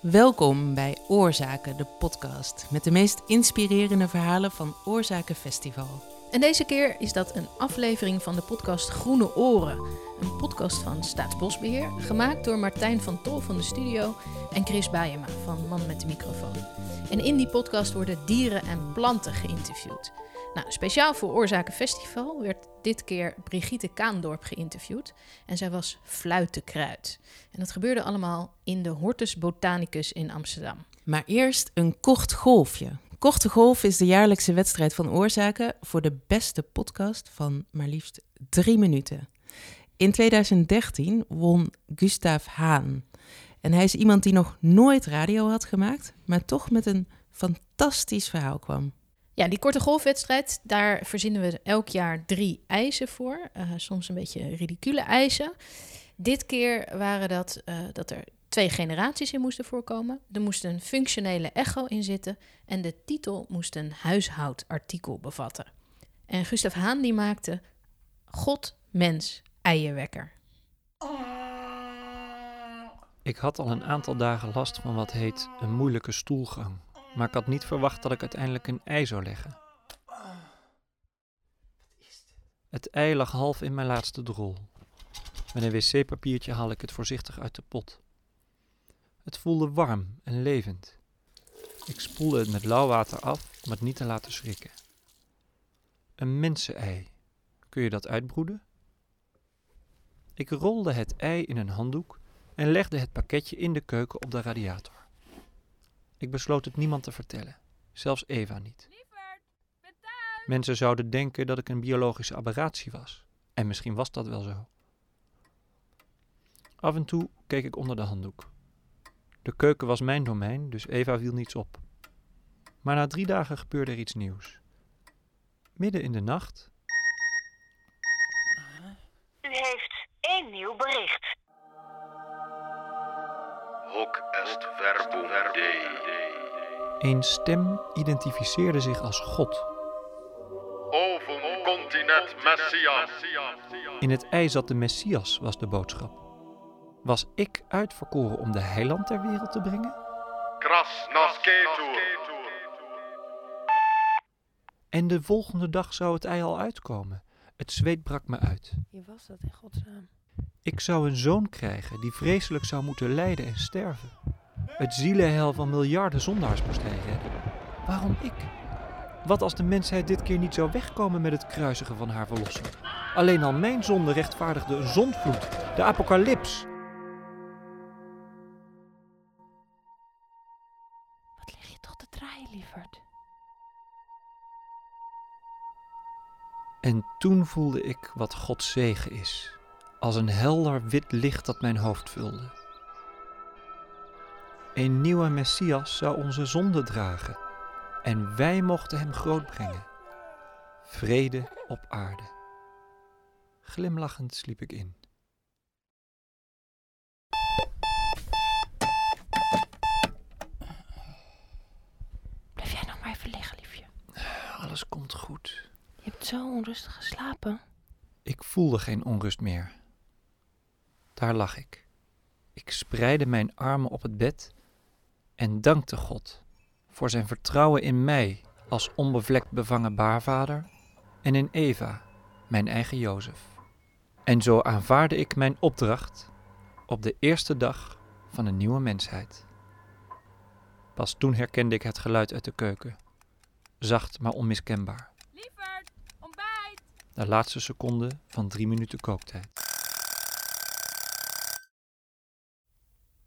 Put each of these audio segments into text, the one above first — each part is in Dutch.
Welkom bij Oorzaken, de podcast met de meest inspirerende verhalen van Oorzaken Festival. En deze keer is dat een aflevering van de podcast Groene Oren. Een podcast van Staatsbosbeheer, gemaakt door Martijn van Tol van de studio en Chris Bijema van Man met de microfoon. En in die podcast worden dieren en planten geïnterviewd. Nou, speciaal voor Oorzaken Festival werd dit keer Brigitte Kaandorp geïnterviewd. En zij was fluitenkruid. En dat gebeurde allemaal in de Hortus Botanicus in Amsterdam. Maar eerst een kort golfje. Korte Golf is de jaarlijkse wedstrijd van Oorzaken voor de beste podcast van maar liefst drie minuten. In 2013 won Gustav Haan. En hij is iemand die nog nooit radio had gemaakt, maar toch met een fantastisch verhaal kwam. Ja, die korte golfwedstrijd, daar verzinnen we elk jaar drie eisen voor. Uh, soms een beetje ridicule eisen. Dit keer waren dat uh, dat er twee generaties in moesten voorkomen. Er moest een functionele echo in zitten en de titel moest een huishoudartikel bevatten. En Gustav Haan die maakte God, mens, eierwekker. Ik had al een aantal dagen last van wat heet een moeilijke stoelgang. Maar ik had niet verwacht dat ik uiteindelijk een ei zou leggen. Het ei lag half in mijn laatste drol. Met een wc-papiertje haal ik het voorzichtig uit de pot. Het voelde warm en levend. Ik spoelde het met lauw water af om het niet te laten schrikken. Een mensenei. Kun je dat uitbroeden? Ik rolde het ei in een handdoek en legde het pakketje in de keuken op de radiator. Ik besloot het niemand te vertellen, zelfs Eva niet. Mensen zouden denken dat ik een biologische aberratie was. En misschien was dat wel zo. Af en toe keek ik onder de handdoek. De keuken was mijn domein, dus Eva viel niets op. Maar na drie dagen gebeurde er iets nieuws. Midden in de nacht. U heeft één nieuw bericht. Hoc est verbum Dei. Een stem identificeerde zich als God. Ovum continet Messias. In het ei zat de Messias, was de boodschap. Was ik uitverkoren om de heiland ter wereld te brengen? En de volgende dag zou het ei al uitkomen. Het zweet brak me uit. Je was dat in godsnaam. Ik zou een zoon krijgen die vreselijk zou moeten lijden en sterven. Het zielenhel van miljarden zondaars moest hij redden. Waarom ik? Wat als de mensheid dit keer niet zou wegkomen met het kruisigen van haar verlosser? Alleen al mijn zonde rechtvaardigde een zondvloed, de apocalyps. Wat lig je toch te draaien, lieverd? En toen voelde ik wat Gods zegen is, als een helder wit licht dat mijn hoofd vulde. Een nieuwe Messias zou onze zonde dragen en wij mochten hem grootbrengen. Vrede op aarde. Glimlachend sliep ik in. Blijf jij nog maar even liggen, liefje. Alles komt goed. Je hebt zo onrustig geslapen. Ik voelde geen onrust meer. Daar lag ik. Ik spreidde mijn armen op het bed en dankte God voor zijn vertrouwen in mij als onbevlekt bevangen baarvader en in Eva, mijn eigen Jozef. En zo aanvaarde ik mijn opdracht op de eerste dag van een nieuwe mensheid. Pas toen herkende ik het geluid uit de keuken, zacht maar onmiskenbaar. Lieverd, ontbijt! De laatste seconde van drie minuten kooktijd.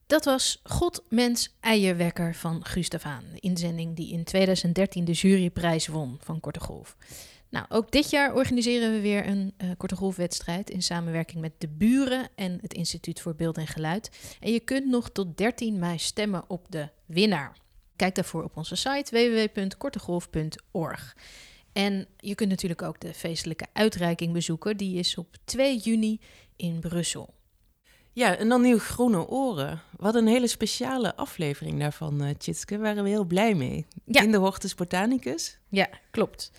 Dat was God, Mens, Eierwekker van Gustav Haan. De inzending die in 2013 de juryprijs won van Korte Golf. Nou, ook dit jaar organiseren we weer een uh, Korte Golfwedstrijd in samenwerking met de Buren en het Instituut voor Beeld en Geluid. En je kunt nog tot 13 mei stemmen op de winnaar. Kijk daarvoor op onze site www.kortegolf.org. En je kunt natuurlijk ook de feestelijke uitreiking bezoeken. Die is op 2 juni in Brussel. Ja, en dan nieuw Groene Oren. Wat een hele speciale aflevering daarvan, uh, Tjitske. Waren we heel blij mee. Ja. In de Hortus Botanicus. Ja, klopt.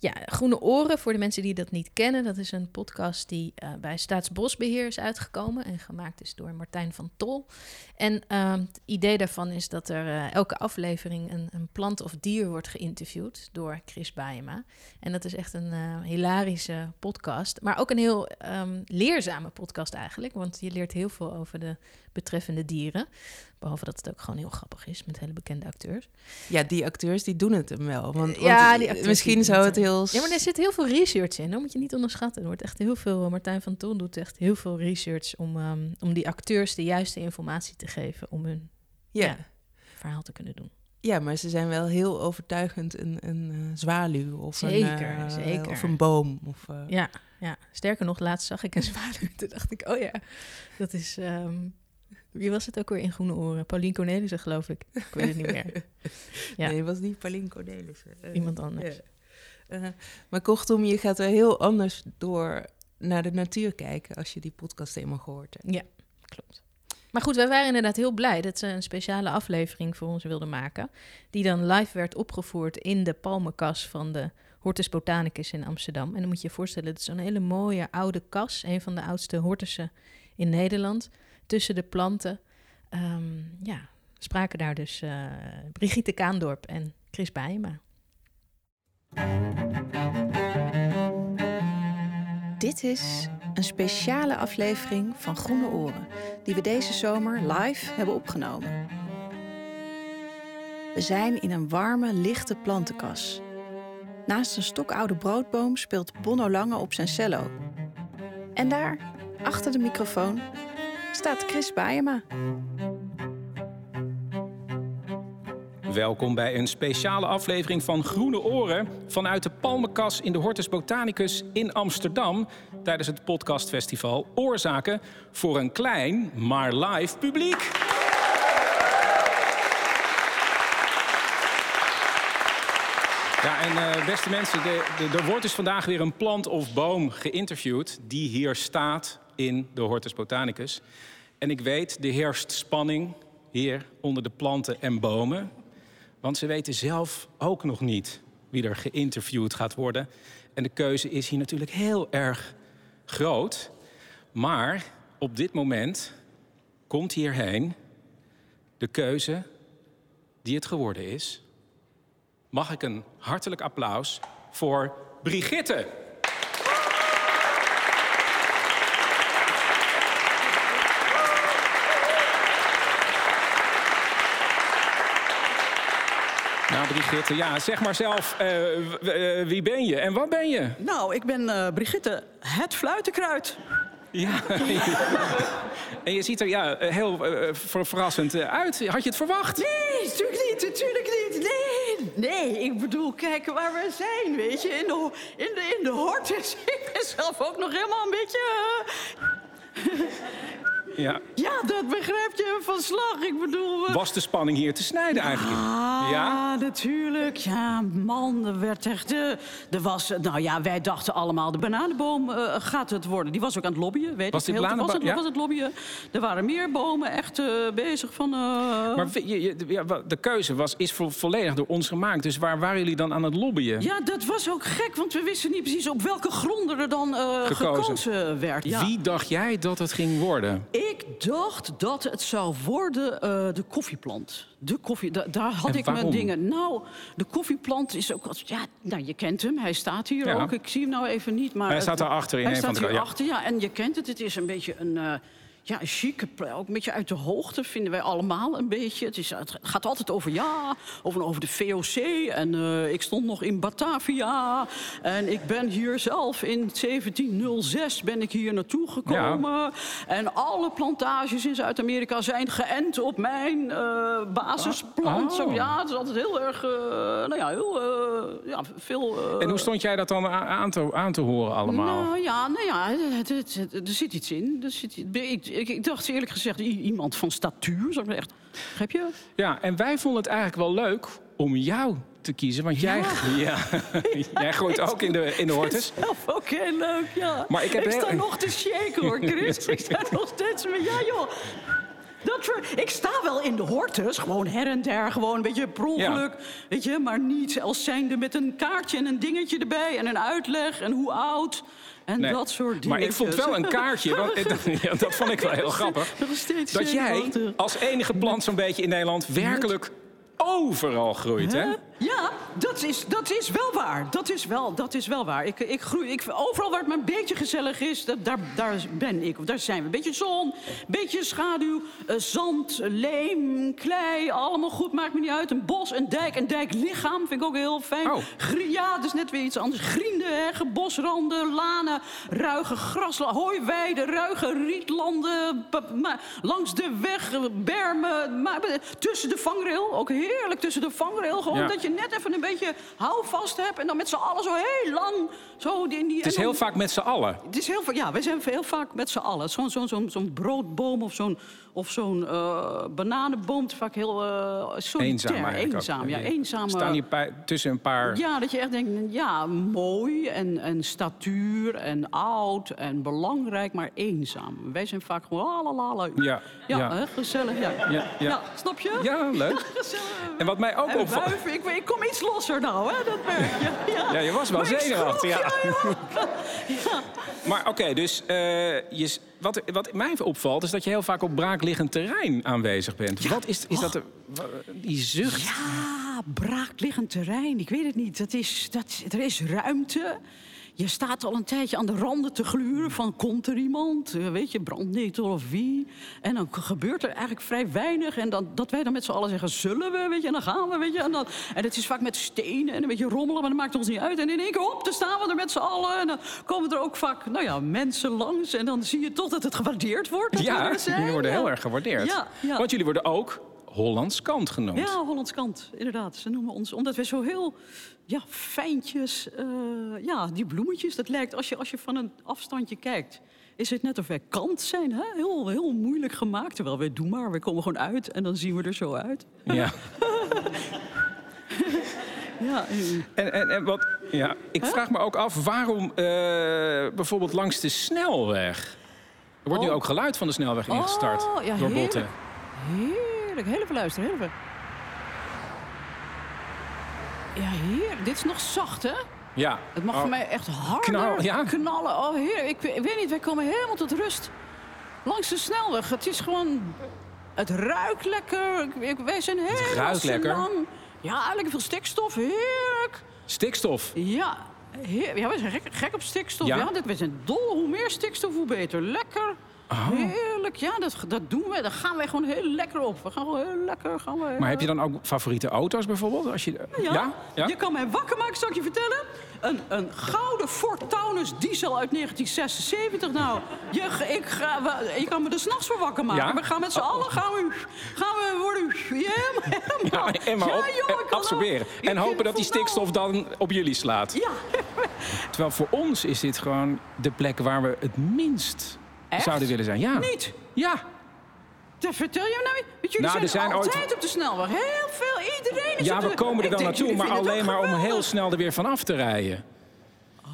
Ja, Groene Oren, voor de mensen die dat niet kennen, dat is een podcast die eh, bij Staatsbosbeheer is uitgekomen en gemaakt is door Martijn van Tol. En ehm, het idee daarvan is dat er eh, elke aflevering een, een plant of dier wordt geïnterviewd door Chris Baaema. En dat is echt een eh, hilarische podcast, maar ook een heel ehm, leerzame podcast eigenlijk, want je leert heel veel over de betreffende dieren. Behalve dat het ook gewoon heel grappig is met hele bekende acteurs. Ja, die acteurs die doen het hem wel. Want, Ja, want die acteurs misschien die zou het heel... Ja, maar er zit heel veel research in. Dat moet je niet onderschatten. Er wordt echt heel veel. Martijn van Ton doet echt heel veel research om, ehm, om die acteurs de juiste informatie te geven om hun ja. ja. verhaal te kunnen doen. Ja, maar ze zijn wel heel overtuigend een, een eh, zwaluw of, een, Zeker, eh, zeker. of een boom. Of, eh, Ja, ja. Sterker nog, laatst zag ik een zwaluw. Toen dacht ik, oh ja, dat is. ehm, wie was het ook weer in Groene Oren? Paulien Cornelissen, geloof ik. Ik weet het niet meer. Ja. Nee, het was niet Paulien Cornelissen. Eh, Iemand anders. ja. Eh, maar kortom, je gaat er heel anders door naar de natuur kijken als je die podcast eenmaal gehoord hebt. Klopt. Maar goed, wij waren inderdaad heel blij dat ze een speciale aflevering voor ons wilden maken. Die dan live werd opgevoerd in de palmenkas van de Hortus Botanicus in Amsterdam. En dan moet je je voorstellen, het is een hele mooie oude kas. Een van de oudste hortussen in Nederland. Tussen de planten. Ehm, ja, spraken daar dus eh, Brigitte Kaandorp en Chris Bijema. Dit is een speciale aflevering van Groene Oren, die we deze zomer live hebben opgenomen. We zijn in een warme, lichte plantenkas. Naast een stokoude broodboom speelt Bonno Lange op zijn cello. En daar, achter de microfoon, staat Chris Baaema. Welkom bij een speciale aflevering van Groene Oren vanuit de Palmenkas in de Hortus Botanicus in Amsterdam tijdens het podcastfestival Oorzaken voor een klein maar live publiek. Ja, en eh, beste mensen, de, de, er wordt dus vandaag weer een plant of boom geïnterviewd die hier staat in de Hortus Botanicus. En ik weet, er heerst spanning hier onder de planten en bomen. Want ze weten zelf ook nog niet wie er geïnterviewd gaat worden. En de keuze is hier natuurlijk heel erg groot. Maar op dit moment komt hierheen de keuze die het geworden is. Mag ik een hartelijk applaus voor Brigitte? Brigitte, ja, zeg maar zelf, eh, eh, wie ben je en wat ben je? Nou, ik ben eh, Brigitte, het fluitenkruid. Ja. en je ziet er ja, heel ver- verrassend uit. Had je het verwacht? Nee, natuurlijk niet, natuurlijk niet. Nee, nee, ik bedoel, kijk waar we zijn, weet je. In de, in de, in de hortus. Ik ben zelf ook nog helemaal een beetje... Ja. ja, dat begrijp je van slag. Ik bedoel... Was de spanning hier te snijden eigenlijk? Ah, Ja? natuurlijk. Ja, man, er werd echt... eh, er was, nou ja, wij dachten allemaal, de bananenboom eh, gaat het worden. Die was ook aan het lobbyen, weet Was ik. die heel- was, het, ja? was het lobbyen. Er waren meer bomen echt eh, bezig van... eh, Maar we- je, je- ja, de keuze was, is vo- volledig door ons gemaakt. Dus waar waren jullie dan aan het lobbyen? Ja, dat was ook gek, want we wisten niet precies op welke gronden er dan Gekozen. gekozen. werd. Ja. Wie dacht jij dat het ging worden? Ik dacht dat het zou worden eh, de koffieplant. De koffie, da- daar had En ik waarom? mijn dingen. Nou, de koffieplant is ook... als- Ja, nou, je kent hem, hij staat hier Ja. ook. Ik zie hem nou even niet, maar... Hij het- staat daarachter in hij een van staat de- ja. hierachter, ja. En je kent het, het is een beetje een... eh, ja, pla- ook een beetje uit de hoogte vinden wij allemaal een beetje. Het, is, het gaat altijd over ja, over, over de VOC. En eh, ik stond nog in Batavia. En ik ben hier zelf in 1706 ben ik hier naartoe gekomen. En alle plantages in Zuid-Amerika zijn geënt op mijn eh, basisplant. Oh. Zo, ja, het is altijd heel erg, eh, nou ja, heel ja, veel... En hoe stond jij dat dan aan te, aan te horen allemaal? nou ja, nou ja er zit iets in. Er zit, ik, ik, ik dacht eerlijk gezegd, iemand van statuur. Maar echt, begrijp je? Ja, en wij vonden het eigenlijk wel leuk om jou te kiezen. Want jij, ja. jij gooit ook in de, in de hortus. Zelf ook heel leuk, ja. Maar ik heb ik heel- sta nog te shaken hoor, Chris. ik sta nog steeds met, ja joh. Dat ver- ik sta wel in de hortus, gewoon her en der, gewoon een beetje per ongeluk. Weet je, maar niet als zijnde met een kaartje en een dingetje erbij en een uitleg en hoe oud. En Nee, dat soort dingen. Maar ik vond wel een kaartje, want, dat, ja, dat vond ik wel heel grappig. Dat jij als enige plant zo'n beetje in Nederland werkelijk overal groeit, hè? Ja, dat is, dat is wel waar. Dat is wel, dat is wel waar. Ik, ik groei, ik, overal waar het maar een beetje gezellig is, dat, daar, daar ben ik. Of daar zijn we. Een beetje zon, beetje schaduw, eh, zand, leem, klei. Allemaal goed, maakt me niet uit. Een bos, een dijk, een dijklichaam vind ik ook heel fijn. Oh. Grie- ja, dat is net weer iets anders. Grienden, heggen, bosranden, lanen, ruige graslanden, hooiweiden, ruige rietlanden. langs de weg, bermen. maar- tussen de vangrail, ook heerlijk tussen de vangrail. Gewoon Ja. dat je net even een beetje houvast hebt. En dan met z'n allen zo heel lang. Zo in die, Het is heel vaak met z'n allen. Het is heel vaak, ja, wij zijn heel vaak met z'n allen. Zo'n zo'n zo'n zo'n broodboom of zo'n of zo'n eh, bananenboom. Het is vaak heel uh, Eenzaam eigenlijk ook. Eenzaam, ja, eenzaam. Staan eh, hier tussen een paar... ja, dat je echt denkt, ja, mooi en, en statuur en oud en belangrijk, maar eenzaam. Wij zijn vaak gewoon lalalala. Ja, Ja, ja. Hè, gezellig, ja. Ja, ja. snap je? Ja, leuk. Gezellig. En wat mij ook opvalt... ik, ik kom iets losser nou, hè, dat merk je. Ja, Ja, je was wel zenuwachtig, ja. ja. Maar oké, dus eh, je, wat, wat mij opvalt is dat je heel vaak op braakliggend terrein aanwezig bent. Wat is, is dat, wa- die zucht? Ja, braakliggend terrein. Ik weet het niet. Dat is, dat, er is ruimte. Je staat al een tijdje aan de randen te gluren van komt er iemand? Eh, Weet je, brandnetel of wie? En dan gebeurt er eigenlijk vrij weinig. En dan, dat wij dan met z'n allen zeggen, zullen we? Weet je, en dan gaan we, weet je. En, dan, en het is vaak met stenen en een beetje rommelen, maar dat maakt ons niet uit. En in één keer, hop, dan staan we er met z'n allen. En dan komen er ook vaak, nou ja, mensen langs. En dan zie je toch dat het gewaardeerd wordt. Ja, jullie worden heel erg gewaardeerd. Ja, ja. Want jullie worden ook Hollands kant genoemd. Ja, Hollands kant, inderdaad. Ze noemen ons, omdat we zo heel ja, fijntjes, eh, ja, die bloemetjes, dat lijkt, als je, als je van een afstandje kijkt, is het net of wij kant zijn, hè? Heel, heel moeilijk gemaakt. Terwijl wij doen maar, we komen gewoon uit en dan zien we er zo uit. Ja. Ja, En, en, en wat, ja, ik vraag me ook af waarom eh, bijvoorbeeld langs de snelweg. Er wordt nu Oh. ook geluid van de snelweg ingestart Oh, ja, door heerlijk. botten. Heerlijk. Heel even luisteren, heel even. Ja, heerlijk. Dit is nog zacht, hè? Ja. Het mag Oh. voor mij echt harder Knal- ja. knallen. Oh, heer, ik, ik weet niet, wij komen helemaal tot rust. Langs de snelweg. Het is gewoon... Het ruikt lekker. Ik- ik- wij zijn heel ruikt lekker? lang. Ja, lekker veel stikstof. Heerlijk. Stikstof. Ja, heer, ja wij zijn gek, gek op stikstof. Ja? Ja? dit, wij zijn dol. Hoe meer stikstof, hoe beter. Lekker. Oh. Heerlijk. Ja, dat, dat doen we. Daar gaan wij gewoon heel lekker op. We gaan gewoon heel lekker. Gaan we, Maar heb je dan ook favoriete auto's bijvoorbeeld? Als je, ja. ja? Je kan mij wakker maken, zal ik je vertellen. Een, een gouden Ford Taunus diesel uit 1976. Nou, je, ik ga, we- je kan me er s'nachts voor wakker maken. Ja? We gaan met z'n allen gaan we, gaan we worden helemaal... helemaal Ja, en maar op, joh, ik eh, absorberen. ook- En hopen dat die wel- stikstof dan op jullie slaat. Ja, Terwijl voor ons is dit gewoon de plek waar we het minst Echt? zouden willen zijn. Ja. niet. Ja. Dat vertel je nou niet. Want jullie Nou, er zijn, ooit- altijd op de snelweg. Heel veel, iedereen is Ja, op we de- komen er dan naartoe, maar alleen maar om heel snel er weer vanaf te rijden.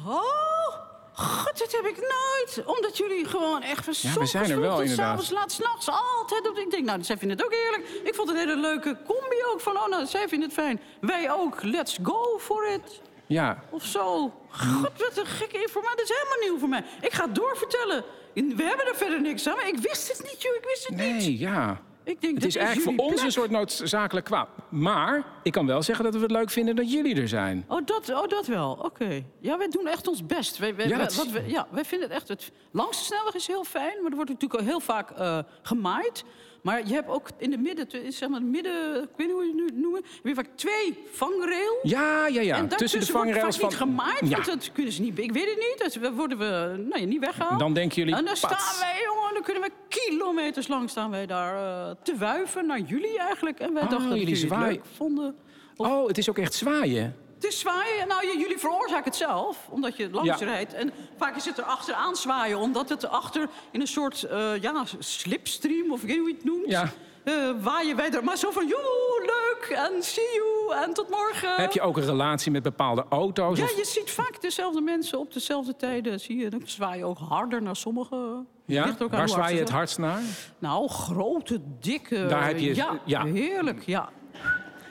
Oh, god, dat heb ik nooit. Omdat jullie gewoon echt van Ja, we zijn er wel, inderdaad. S'avonds laat, s'nachts, altijd. Op, ik denk, nou, zij vinden het ook heerlijk. Ik vond het een hele leuke combi ook. Van, oh, nou, zij vinden het fijn. Wij ook. Let's go for it. Ja. Of zo. God, wat een gekke informatie. Dat is helemaal nieuw voor mij. Ik ga het doorvertellen. We hebben er verder niks aan. Maar ik wist het niet, joh. Ik wist het niet. Nee, ja. Ik denk, Het is eigenlijk voor ons een soort noodzakelijk kwaad. Maar ik kan wel zeggen dat we het leuk vinden dat jullie er zijn. Oh, dat, oh, dat wel. Oké. Ja, wij doen echt ons best. Wij, wij, Ja, wij- dat wat ja, wij vinden het echt... Het, langs de snelweg is heel fijn, maar er wordt natuurlijk ook heel vaak eh, gemaaid. Maar je hebt ook in de midden, zeg maar, midden, ik weet niet hoe je het nu noemen, heb je vaak twee vangrail. Ja, ja, ja. en Tussen de vangrails vaak van... niet gemaaid, Ja. want dat kunnen ze niet. Ik weet het niet. Dat worden we nou, ja, niet weggehaald. Dan denken jullie, En dan pats. staan wij, jongen, dan kunnen we kilometers lang staan wij daar eh, te wuiven naar jullie eigenlijk. En wij Oh, dachten dat jullie het leuk vonden. Oh, het is ook echt zwaaien. Het is zwaaien. Nou, jullie veroorzaken het zelf, omdat je langs Ja. rijdt. En vaak is het er achteraan zwaaien, omdat het erachter in een soort eh, ja, slipstream, of ik weet niet hoe je het noemt. Ja. eh, waaien wij er maar zo van, joe, leuk. en see you en tot morgen. Heb je ook een relatie met bepaalde auto's? Ja, of- je ziet vaak dezelfde mensen op dezelfde tijden. Zie je, dan zwaai je ook harder naar sommigen. ja? Waar zwaai je het hardst naar? Nou, grote, dikke. Daar heb je- Ja, ja. heerlijk, ja.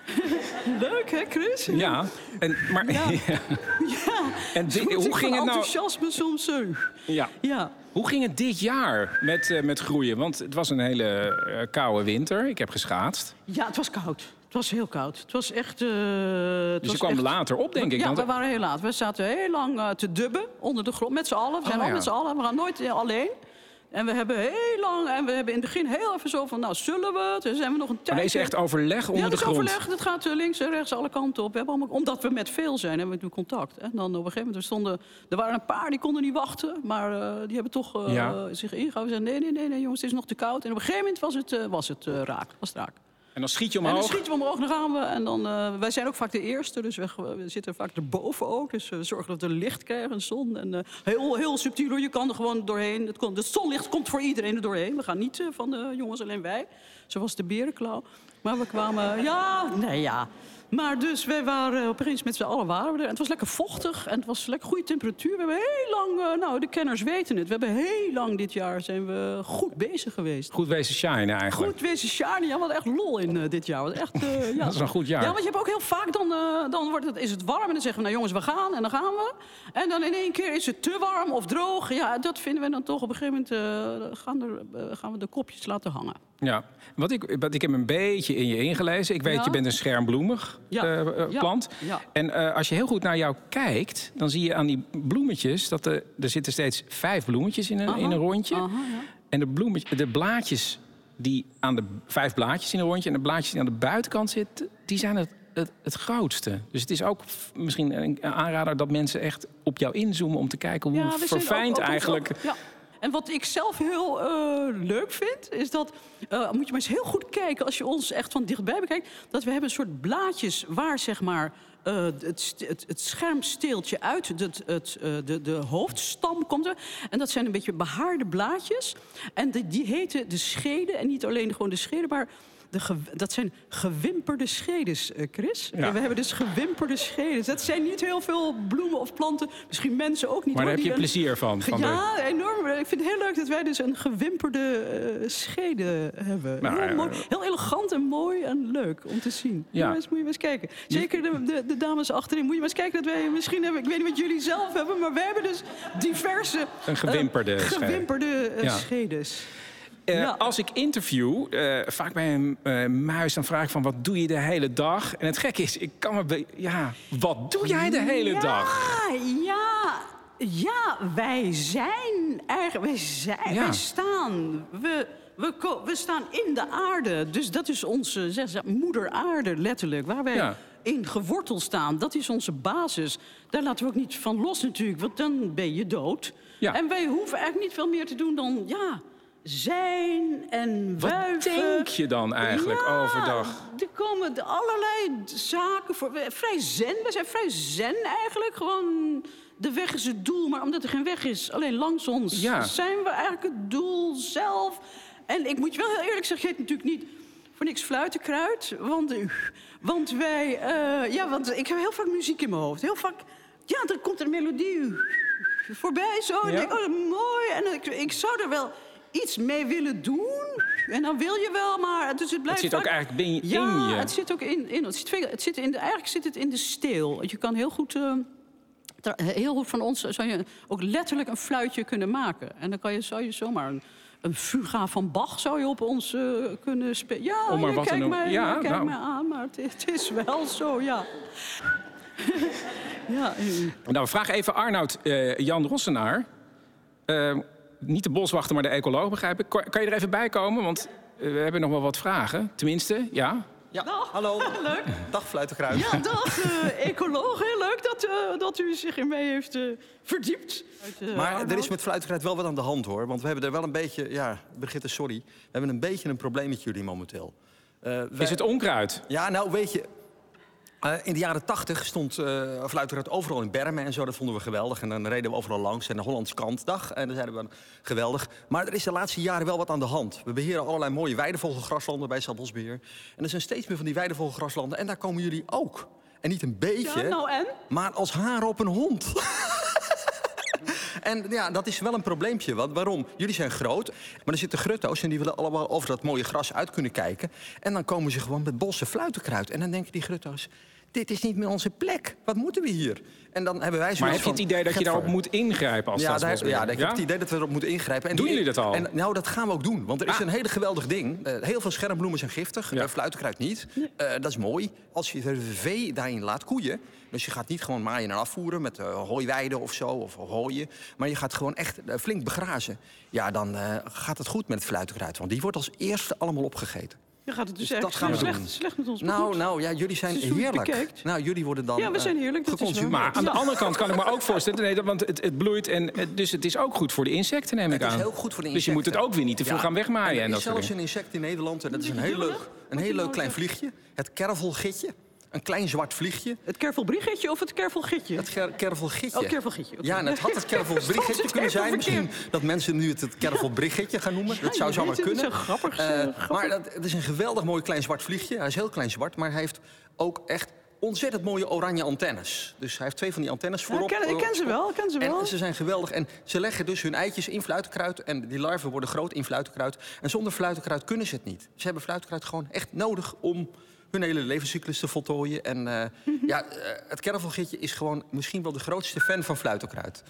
Leuk, hè, Chris? Ja, en, maar, Ja. ja. Ja. En hoe ging het nou? enthousiasme soms. Ja. Ja. Hoe ging het dit jaar met, eh, met groeien? Want het was een hele eh, koude winter. Ik heb geschaatst. ja, het was koud. Het was heel koud. Het was echt... eh, het Dus je kwam echt- later op, denk ik. Ja, want- we waren heel laat. We zaten heel lang te dubben onder de grond. Met z'n allen. We zijn Oh, al met z'n allen. We gaan nooit alleen. En we hebben heel lang... En we hebben in het begin heel even zo van... Nou, zullen we het? En zijn we nog een Maar tijdje... deze echt overleg onder ja, de is grond. overleg. Dat gaat eh, links en rechts alle kanten op. We hebben allemaal, omdat we met veel zijn, hebben we nu contact. En dan op een gegeven moment, er, stonden, er waren een paar die konden niet wachten. Maar eh, die hebben toch eh, Ja. zich ingehouden. Zeiden, nee, nee, nee, nee, jongens, het is nog te koud. En op een gegeven moment was het, was het raak. Was het raak. En dan schiet je En dan omhoog. schieten we omhoog, dan gaan we. En dan, eh, wij zijn ook vaak de eerste, dus we, we zitten vaak erboven ook. Dus we zorgen dat we licht krijgen, en zon. En eh, heel, heel subtiel, hoor. je kan er gewoon doorheen. Het, kon, het zonlicht komt voor iedereen er doorheen. We gaan niet eh, van de jongens alleen wij, zoals de berenklauw. Maar we kwamen, ja, nee ja. Maar dus, wij waren op een gegeven moment met z'n allen waren we er. En het was lekker vochtig en het was lekker goede temperatuur. We hebben heel lang, eh, nou, de kenners weten het. We hebben heel lang dit jaar zijn we goed bezig geweest. Goed wezen shine eigenlijk. Goed wezen Shani. Ja, we hadden echt lol in eh, dit jaar. Echt, eh, ja. Dat is een goed jaar. Ja, want je hebt ook heel vaak, dan, dan wordt het, is het warm en dan zeggen we, nou jongens, we gaan en dan gaan we. En dan in één keer is het te warm of droog. Ja, dat vinden we dan toch op een gegeven moment, gaan, er, gaan we de kopjes laten hangen. Ja, wat ik, wat ik heb een beetje in je ingelezen. Ik weet, Ja. je bent een schermbloemig Ja. eh, eh, Ja. plant. Ja. En eh, als je heel goed naar jou kijkt, dan zie je aan die bloemetjes... dat er, er zitten steeds vijf bloemetjes in een, Aha. in een rondje. Aha. En de, bloemetjes, de blaadjes die aan de vijf blaadjes in een rondje... en de blaadjes die aan de buitenkant zitten, die zijn het, het, het grootste. Dus het is ook misschien een aanrader dat mensen echt op jou inzoomen... om te kijken hoe verfijnd ook- ook eigenlijk... ja. En wat ik zelf heel eh, leuk vind, is dat... eh, moet je maar eens heel goed kijken als je ons echt van dichtbij bekijkt... dat we hebben een soort blaadjes waar zeg maar... eh, het, het, het schermsteeltje uit het, het, de, de hoofdstam komt er. En dat zijn een beetje behaarde blaadjes. En die heten de scheden. En niet alleen gewoon de scheden, maar... De dat zijn gewimperde schedes, eh, Chris. Ja. We hebben dus gewimperde schedes. Dat zijn niet heel veel bloemen of planten. Misschien mensen ook niet. Maar daar heb je een- plezier van. van de- ja, enorm. Ik vind het heel leuk dat wij dus een gewimperde eh schede hebben. Nou, heel, mooi, heel elegant en mooi en leuk om te zien. Ja. Moet je maar eens kijken. Zeker de, de, de dames achterin. Moet je maar eens kijken dat wij misschien hebben... Ik weet niet wat jullie zelf hebben, maar wij hebben dus diverse... Een gewimperde schede. Gewimperde Ja. Eh, Ja. Als ik interview, eh, vaak bij een eh, muis, dan vraag ik van wat doe je de hele dag? En het gekke is, ik kan me... be- Ja, wat doe jij de hele ja, dag? Ja, ja, wij zijn eigenlijk... Wij, zijn, Ja. wij staan... We, we, ko- we staan in de aarde. Dus dat is onze zeg, moeder aarde, letterlijk. Waar wij in geworteld staan. Dat is onze basis. Daar laten we ook niet van los natuurlijk. Want dan ben je dood. En wij hoeven eigenlijk niet veel meer te doen dan... Ja, zijn en Wat wuiven. denk je dan eigenlijk Ja, overdag? Er komen allerlei zaken voor. Vrij zen. We zijn vrij zen eigenlijk. Gewoon, de weg is het doel. Maar omdat er geen weg is, alleen langs ons, Ja. zijn we eigenlijk het doel zelf. En ik moet je wel heel eerlijk zeggen, je hebt natuurlijk niet voor niks fluitenkruid. Want, eh, want wij, eh, ja, want ik heb heel vaak muziek in mijn hoofd. Heel vaak, ja, dan komt er een melodie voorbij zo. En Ja? ik denk, oh, mooi. En ik, ik zou er wel iets mee willen doen. En dan wil je wel, maar dus het blijft zit ook eigenlijk ja, in je. het zit ook in, in het zit, het zit in de, eigenlijk zit het in de steel. Je kan heel goed... eh, heel goed van ons zou je ook letterlijk een fluitje kunnen maken. En dan kan je, zou je zomaar een, een fuga van Bach zou je op ons eh, kunnen spelen. Ja, Om maar je wat te kijkt noemen. mij, Ja, kijkt nou. mij aan, maar het, het is wel zo, ja. ja, Nou, vraag even Arnoud eh, Jan Rossenaar. Niet de boswachter, maar de ecoloog, begrijp ik. Kan je er even bij komen? Want eh, we hebben nog wel wat vragen. Tenminste, ja. Ja, Dag. hallo. Leuk. Dag Fluitenkruid. Ja, dag, eh, ecoloog. Heel leuk dat, eh, dat u zich in mij heeft eh, verdiept. Uit, Maar er is met Fluitenkruid wel wat aan de hand, hoor. Want we hebben er wel een beetje... Ja, Brigitte, sorry. We hebben een beetje een probleem met jullie momenteel. Eh, wij- Is het onkruid? Ja, nou, weet je... Eh, in de jaren tachtig stond uh, overal in bermen en zo. Dat vonden we geweldig. En dan reden we overal langs. En de Hollands Kantdag. En dan zeiden we geweldig. Maar er is de laatste jaren wel wat aan de hand. We beheren allerlei mooie weidevogelgraslanden bij Staatsbosbeheer. En er zijn steeds meer van die weidevogelgraslanden. En daar komen jullie ook. En niet een beetje, Ja, nou en? maar als haar op een hond. En ja, dat is wel een probleempje. Want waarom? Jullie zijn groot, maar er zitten grutto's... en die willen allemaal over dat mooie gras uit kunnen kijken. En dan komen ze gewoon met bosse fluitenkruid. En dan denken die grutto's... dit is niet meer onze plek. Wat moeten we hier? En dan hebben wij zo Maar heb je het idee dat je daarop moet ingrijpen als ja, daar, ja, ik heb het idee dat we erop moeten ingrijpen. En Doen die- jullie dat al? En, nou, dat gaan we ook doen. Want er is Ah. een hele geweldig ding. Eh, heel veel schermbloemen zijn giftig. Ja. eh, fluitenkruid niet. Eh, dat is mooi. Als je de vee daarin laat koeien... dus je gaat niet gewoon maaien en afvoeren met eh, hooiweiden of zo, of hooien... maar je gaat gewoon echt flink begrazen. Ja, dan eh, gaat het goed met het fluitenkruid. Want die wordt als eerste allemaal opgegeten. Je gaat het dus, Dus dat eigenlijk gaan we slecht, doen. slecht met ons Nou, nou, ja, jullie zijn heerlijk. Nou, jullie worden dan Ja, we zijn eh, heerlijk, dat. Maar aan de andere kant kan ik me ook voorstellen... Nee, dat- want het, het bloeit en het- dus het is ook goed voor de insecten, neem ik Het aan. is heel goed voor de Dus je moet het ook weer niet te veel Ja. gaan wegmaaien. En En, er dat is soort zelfs dingen. een insect in Nederland en dat is een heel leuk, een heel leuk klein vliegje. Het kervelgitje. Een klein zwart vliegje. Het kervelbriegetje of het kervelgitje? Het ker- kervelgitje. Oh, kervelgitje. Ja, en het had het kervelbriggetje kunnen zijn. Misschien dat mensen nu het het kervelbriggetje gaan noemen. dat zou zomaar kunnen. het is grappig, Eh, maar dat, het is een geweldig mooi klein zwart vliegje. Hij is heel klein zwart, maar hij heeft ook echt ontzettend mooie oranje antennes. Dus hij heeft twee van die antennes Ja, voorop. ik, ken, ik ken ze wel, ik ken ze wel. En ze zijn geweldig. En ze leggen dus hun eitjes in fluitenkruid. En die larven worden groot in fluitenkruid. En zonder fluitenkruid kunnen ze het niet. Ze hebben fluitenkruid gewoon echt nodig om hun hele levenscyclus te voltooien. En eh, ja, eh, het kervelgitje is gewoon misschien wel de grootste fan van fluitenkruid.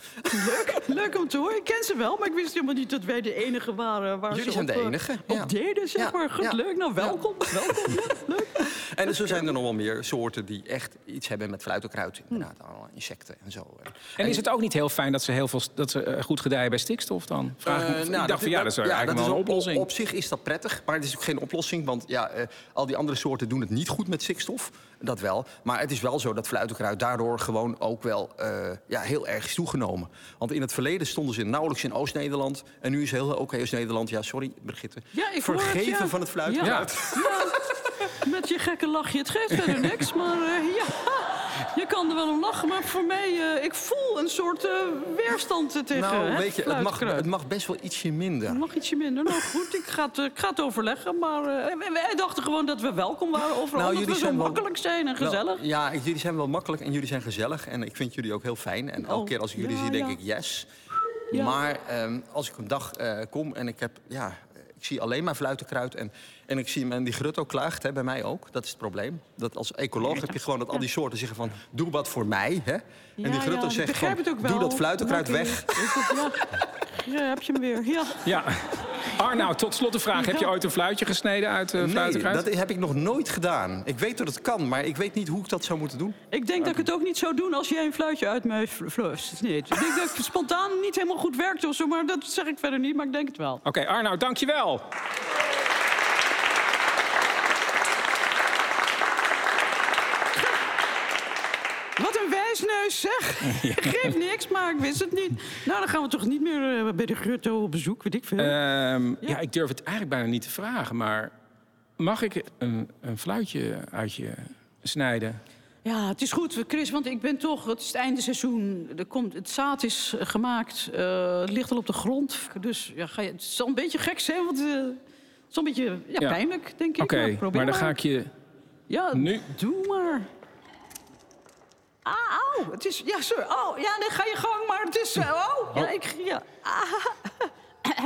Leuk, leuk om te horen. Ik ken ze wel, maar ik wist helemaal niet dat wij de enige waren waar Jullie ze zijn op, de eh, enige, op ja. deden, zeg Ja, maar. Goed, ja. leuk. Nou, welkom. welkom. Ja, leuk. En zo zijn er nog wel meer soorten die echt iets hebben met fluitenkruid. Inderdaad, allemaal insecten en zo. En is het ook niet heel fijn dat ze, heel veel, dat ze goed gedijen bij stikstof dan? Vraag ik me- ik nou, dacht van ja, dat is eigenlijk dat wel een op- oplossing. Op, zich is dat prettig, maar het is ook geen oplossing. Want ja, eh, al die andere soorten doen het niet goed met stikstof. Dat wel. Maar het is wel zo dat fluitenkruid daardoor gewoon ook wel eh, ja, heel erg is toegenomen. Want in het verleden stonden ze nauwelijks in Oost-Nederland. En nu is heel ook Oost-Nederland, ja sorry Brigitte, Ja, ik hoor het, vergeven ja. van het fluitenkruid. Met je gekke lachje. Het geeft verder niks, maar eh, ja, je kan er wel om lachen. Maar voor mij, eh, ik voel een soort eh, weerstand tegen Nou, het weet je, het mag, het mag best wel ietsje minder. Het mag ietsje minder. Nou goed, ik ga het, eh, ik ga het overleggen. Maar eh, wij- dachten gewoon dat we welkom waren overal. Nou, dat jullie we zo wel- makkelijk zijn en Wel, gezellig. ja, jullie zijn wel makkelijk en jullie zijn gezellig. En ik vind jullie ook heel fijn. En elke Oh, keer als ik jullie ja, zie, denk ja. ik yes. Ja. Maar ehm, als ik een dag kom en ik heb... Ja, ik zie alleen maar fluitenkruid. En, en ik zie en die grutto klaagt, hè, bij mij ook. Dat is het probleem. Dat als ecoloog heb je gewoon dat al die soorten zeggen van... doe wat voor mij, hè. En die grutto zegt van, het doe dat fluitenkruid weg. Het- Ja. heb je hem weer. Ja. Ja. Arnoud, tot slot de vraag. Heb je ooit een fluitje gesneden uit uh, Nee, fluitenkruid? dat heb ik nog nooit gedaan. Ik weet dat het kan, maar ik weet niet hoe ik dat zou moeten doen. Ik denk dat ik het ook niet zou doen als jij een fluitje uit mij fl- fluist. Nee, ik denk dat ik spontaan niet helemaal goed werkte of zo, maar dat zeg ik verder niet, maar ik denk het wel. Oké, Arnoud, dankjewel. Wat zeg. Geeft niks, maar ik wist het niet. Nou, dan gaan we toch niet meer eh, bij de Grutto op bezoek, weet ik veel. Ehm, ja. ik durf het eigenlijk bijna niet te vragen, maar mag ik een, een fluitje uit je snijden? Ja, het is goed, Chris, want ik ben toch... Het is het einde seizoen, er komt, het zaad is gemaakt, eh, het ligt al op de grond. Dus ja, ga je, het zal een beetje gek zijn, want eh, het is een beetje ja, pijnlijk, denk ik. Oké, probeer maar dan ga ik je Ja, nu... doe maar. Ah, au, het is... Ja, sorry. Oh, ja, dan ga je gang, maar het is... eh, Oh, ja, Oh. ik... Ja, ah,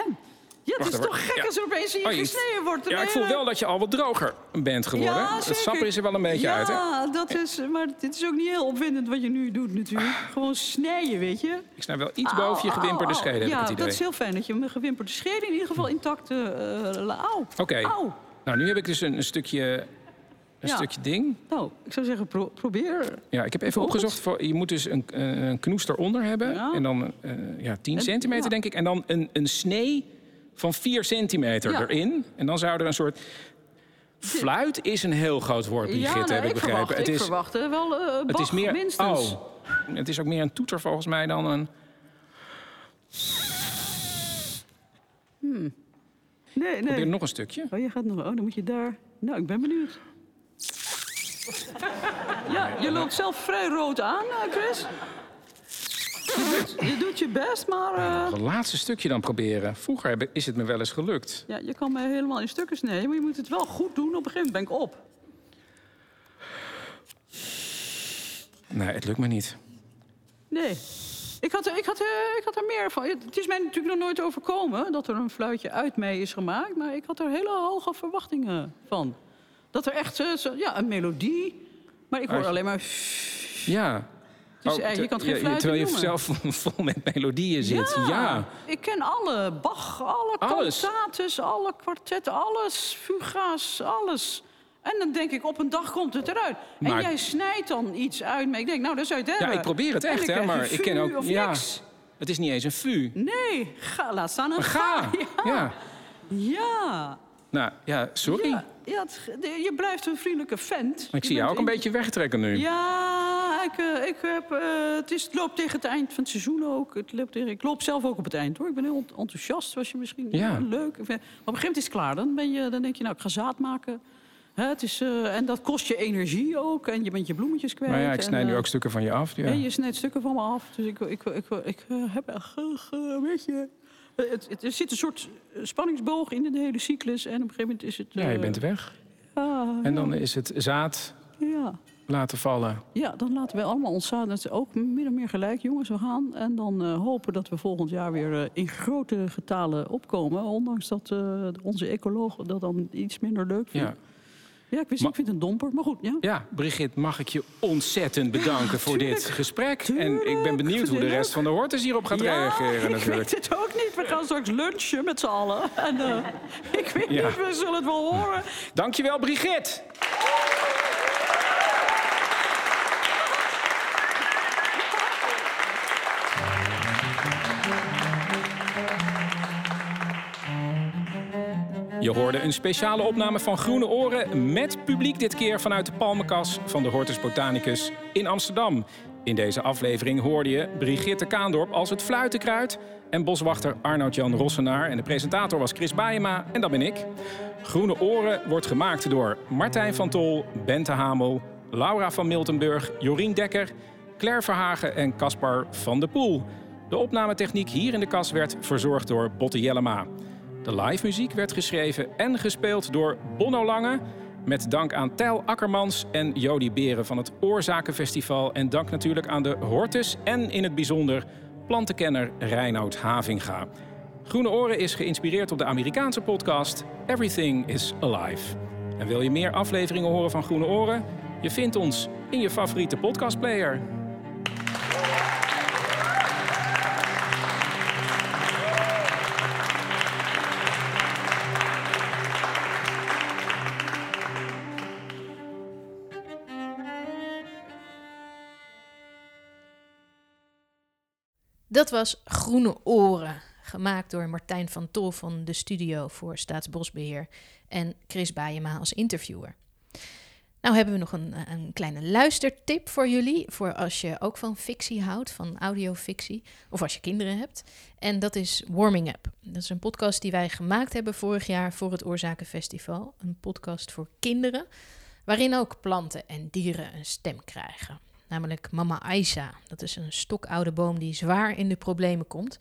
ja het Wacht is toch gek Ja. als er opeens in je Oh, gesneden wordt. Ja, ik voel wel dat je al wat droger bent geworden. Ja, het sap is er wel een beetje ja, uit, hè? Ja, dat is... Maar dit is ook niet heel opwindend wat je nu doet natuurlijk. Gewoon snijden, weet je. Ik snij wel iets boven je gewimperde Au, au, schede, heb Ja, ik het idee. dat is heel fijn dat je mijn gewimperde schede in ieder geval intact... au. Oké, Au. nou nu heb ik dus een, een stukje... Een Ja. stukje ding. Nou, ik zou zeggen, pro- probeer. Ja, ik heb even Volgens? opgezocht. Voor, je moet dus een, eh, een knoes eronder hebben. Ja. En dan eh, ja, 10 En- centimeter, ja. denk ik. En dan een, een snee van 4 centimeter Ja. erin. En dan zou er een soort... Fluit is een heel groot woord, Brigitte, ja, heb ik begrepen. Verwacht, het ik is, verwacht eh, wel eh het is meer... minstens. Oh, het is ook meer een toeter volgens mij dan een... Nee, Probeer nee. nog een stukje. Oh, je gaat nog... Oh, dan moet je daar... Nou, ik ben benieuwd. Ja, je loopt zelf vrij rood aan, eh, Chris. Je doet, je doet je best, maar eh, Het laatste stukje dan proberen. Vroeger is het me wel eens gelukt. ja, je kan mij helemaal in stukken snijden. Maar je moet het wel goed doen. Op een gegeven moment ben ik op. Nee, het lukt me niet. Nee. Ik had, er- ik, had, ik had er meer van. Het is mij natuurlijk nog nooit overkomen dat er een fluitje uit mij is gemaakt. Maar ik had er hele hoge verwachtingen van. Dat er echt eh, zo, ja, een melodie. Maar ik hoor alleen maar. Ja. Dus, Oh, eh, je kan het geen ja, Terwijl je noemen. zelf vol met melodieën zit. Ja. Ik ken alle Bach, alle cantates, alle kwartetten, alles. Fuga's, alles. En dan denk ik, op een dag komt het eruit. Maar- En jij snijdt dan iets uit me. Ik denk, nou, dat zou je Ja, ik probeer het echt, hè. Maar ik ken ook... Ja, niks. het is niet eens een fu. Nee, ga, laat staan een Ga. ga. Ja. Ja. Nou, ja, sorry. Ja, ja, het- de- je blijft een vriendelijke vent. Ik Je zie jou ook een beetje wegtrekken nu. Ja, ik, eh, ik heb, eh, het, is, het loopt tegen het eind van het seizoen ook. Het loopt tegen, ik loop zelf ook op het eind hoor. Ik ben heel ent- enthousiast, zoals je misschien Ja. ja. leuk. Ik Maar op een gegeven moment is het klaar. Dan, ben je, dan denk je, nou, ik ga zaad maken. Hè, het is, eh, en dat kost je energie ook. En je bent je bloemetjes kwijt. Maar ja, ik en, snij nu ook stukken van je af. Ja. en je snijdt stukken van me af. Dus ik, ik, ik, ik, ik heb echt een beetje... eh, Het, het, er zit een soort eh, spanningsboog in de hele cyclus. En op een gegeven moment is het... Ja, je eh, bent weg. ja, En dan is het zaad ja. laten vallen. Ja, dan laten we allemaal ons zaad. Dat is ook min of meer gelijk, jongens. We gaan. En dan eh, hopen dat we volgend jaar weer eh, in grote getalen opkomen. Ondanks dat eh, onze ecoloog dat dan iets minder leuk vindt. Ja. Ja, ik wist ik vind het een domper. Maar goed, ja. Ja, Brigitte, mag ik je ontzettend bedanken voor dit tuurlijk, gesprek. en ik ben tuurlijk. benieuwd hoe de rest van de hortus hierop gaat ja, reageren ik natuurlijk. weet het ook niet. We gaan straks lunchen met z'n allen. En eh, ik weet Ja. niet, we zullen het wel horen. Dankjewel, Brigitte. Je hoorde een speciale opname van Groene Oren met publiek dit keer vanuit de Palmenkas van de Hortus Botanicus in Amsterdam. In deze aflevering hoorde je Brigitte Kaandorp als het fluitenkruid en boswachter Arnoud-Jan Rossenaar en de presentator was Chris Baayema en dat ben ik. Groene Oren wordt gemaakt door Martijn van Tol, Bente Hamel, Laura van Miltenburg, Jorien Dekker, Claire Verhagen en Caspar van de Poel. De opnametechniek hier in de kas werd verzorgd door Botte Jellema. De live muziek werd geschreven en gespeeld door Bonno Lange. Met dank aan Tijl Akkermans en Jody Beren van het Oorzakenfestival. En dank natuurlijk aan de Hortus en in het bijzonder plantenkenner Reinoud Havinga. Groene Oren is geïnspireerd op de Amerikaanse podcast Everything is Alive. En wil je meer afleveringen horen van Groene Oren? Je vindt ons in je favoriete podcastplayer. Dat was Groene Oren, gemaakt door Martijn van Tol van de Studio voor Staatsbosbeheer en Chris Baayema als interviewer. Nou hebben we nog een, een kleine luistertip voor jullie, voor als je ook van fictie houdt, van audiofictie, of als je kinderen hebt. En dat is Warming Up. Dat is een podcast die wij gemaakt hebben vorig jaar voor het Oorzakenfestival. Een podcast voor kinderen, waarin ook planten en dieren een stem krijgen. Namelijk Mama Aisa. Dat is een stokoude boom die zwaar in de problemen komt.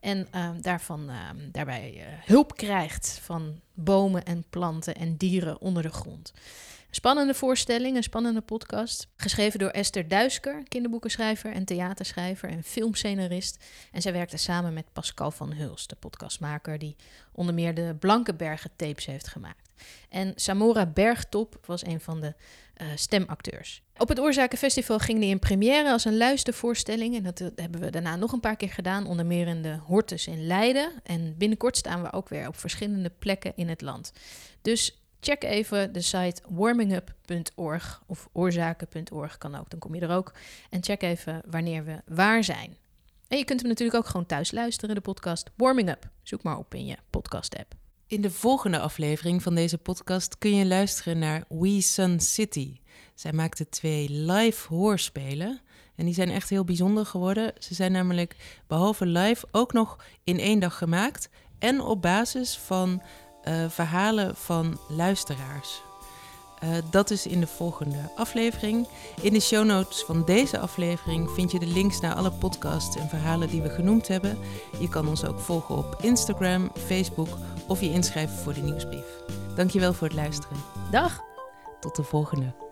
En ehm, daarvan, ehm, daarbij eh, hulp krijgt van bomen en planten en dieren onder de grond. Spannende voorstelling, een spannende podcast. Geschreven door Esther Duisker, kinderboekenschrijver en theaterschrijver en filmscenarist. En zij werkte samen met Pascal van Hulst, de podcastmaker die onder meer de Blankenbergen tapes heeft gemaakt. En Samora Bergtop was een van de eh, stemacteurs. Op het Oorzakenfestival ging die in première als een luistervoorstelling. En dat hebben we daarna nog een paar keer gedaan, onder meer in de Hortus in Leiden. En binnenkort staan we ook weer op verschillende plekken in het land. Dus check even de site warmingup.org of oorzaken.org kan ook, dan kom je er ook. En check even wanneer we waar zijn. En je kunt hem natuurlijk ook gewoon thuis luisteren, de podcast Warming Up. Zoek maar op in je podcast-app. In de volgende aflevering van deze podcast kun je luisteren naar We Sun City. Zij maakte twee live hoorspelen. En die zijn echt heel bijzonder geworden. Ze zijn namelijk behalve live ook nog in één dag gemaakt. En op basis van eh, verhalen van luisteraars. Uh, dat is in de volgende aflevering. In de show notes van deze aflevering vind je de links naar alle podcasts en verhalen die we genoemd hebben. Je kan ons ook volgen op Instagram, Facebook of je inschrijven voor de nieuwsbrief. Dankjewel voor het luisteren. Dag. Tot de volgende.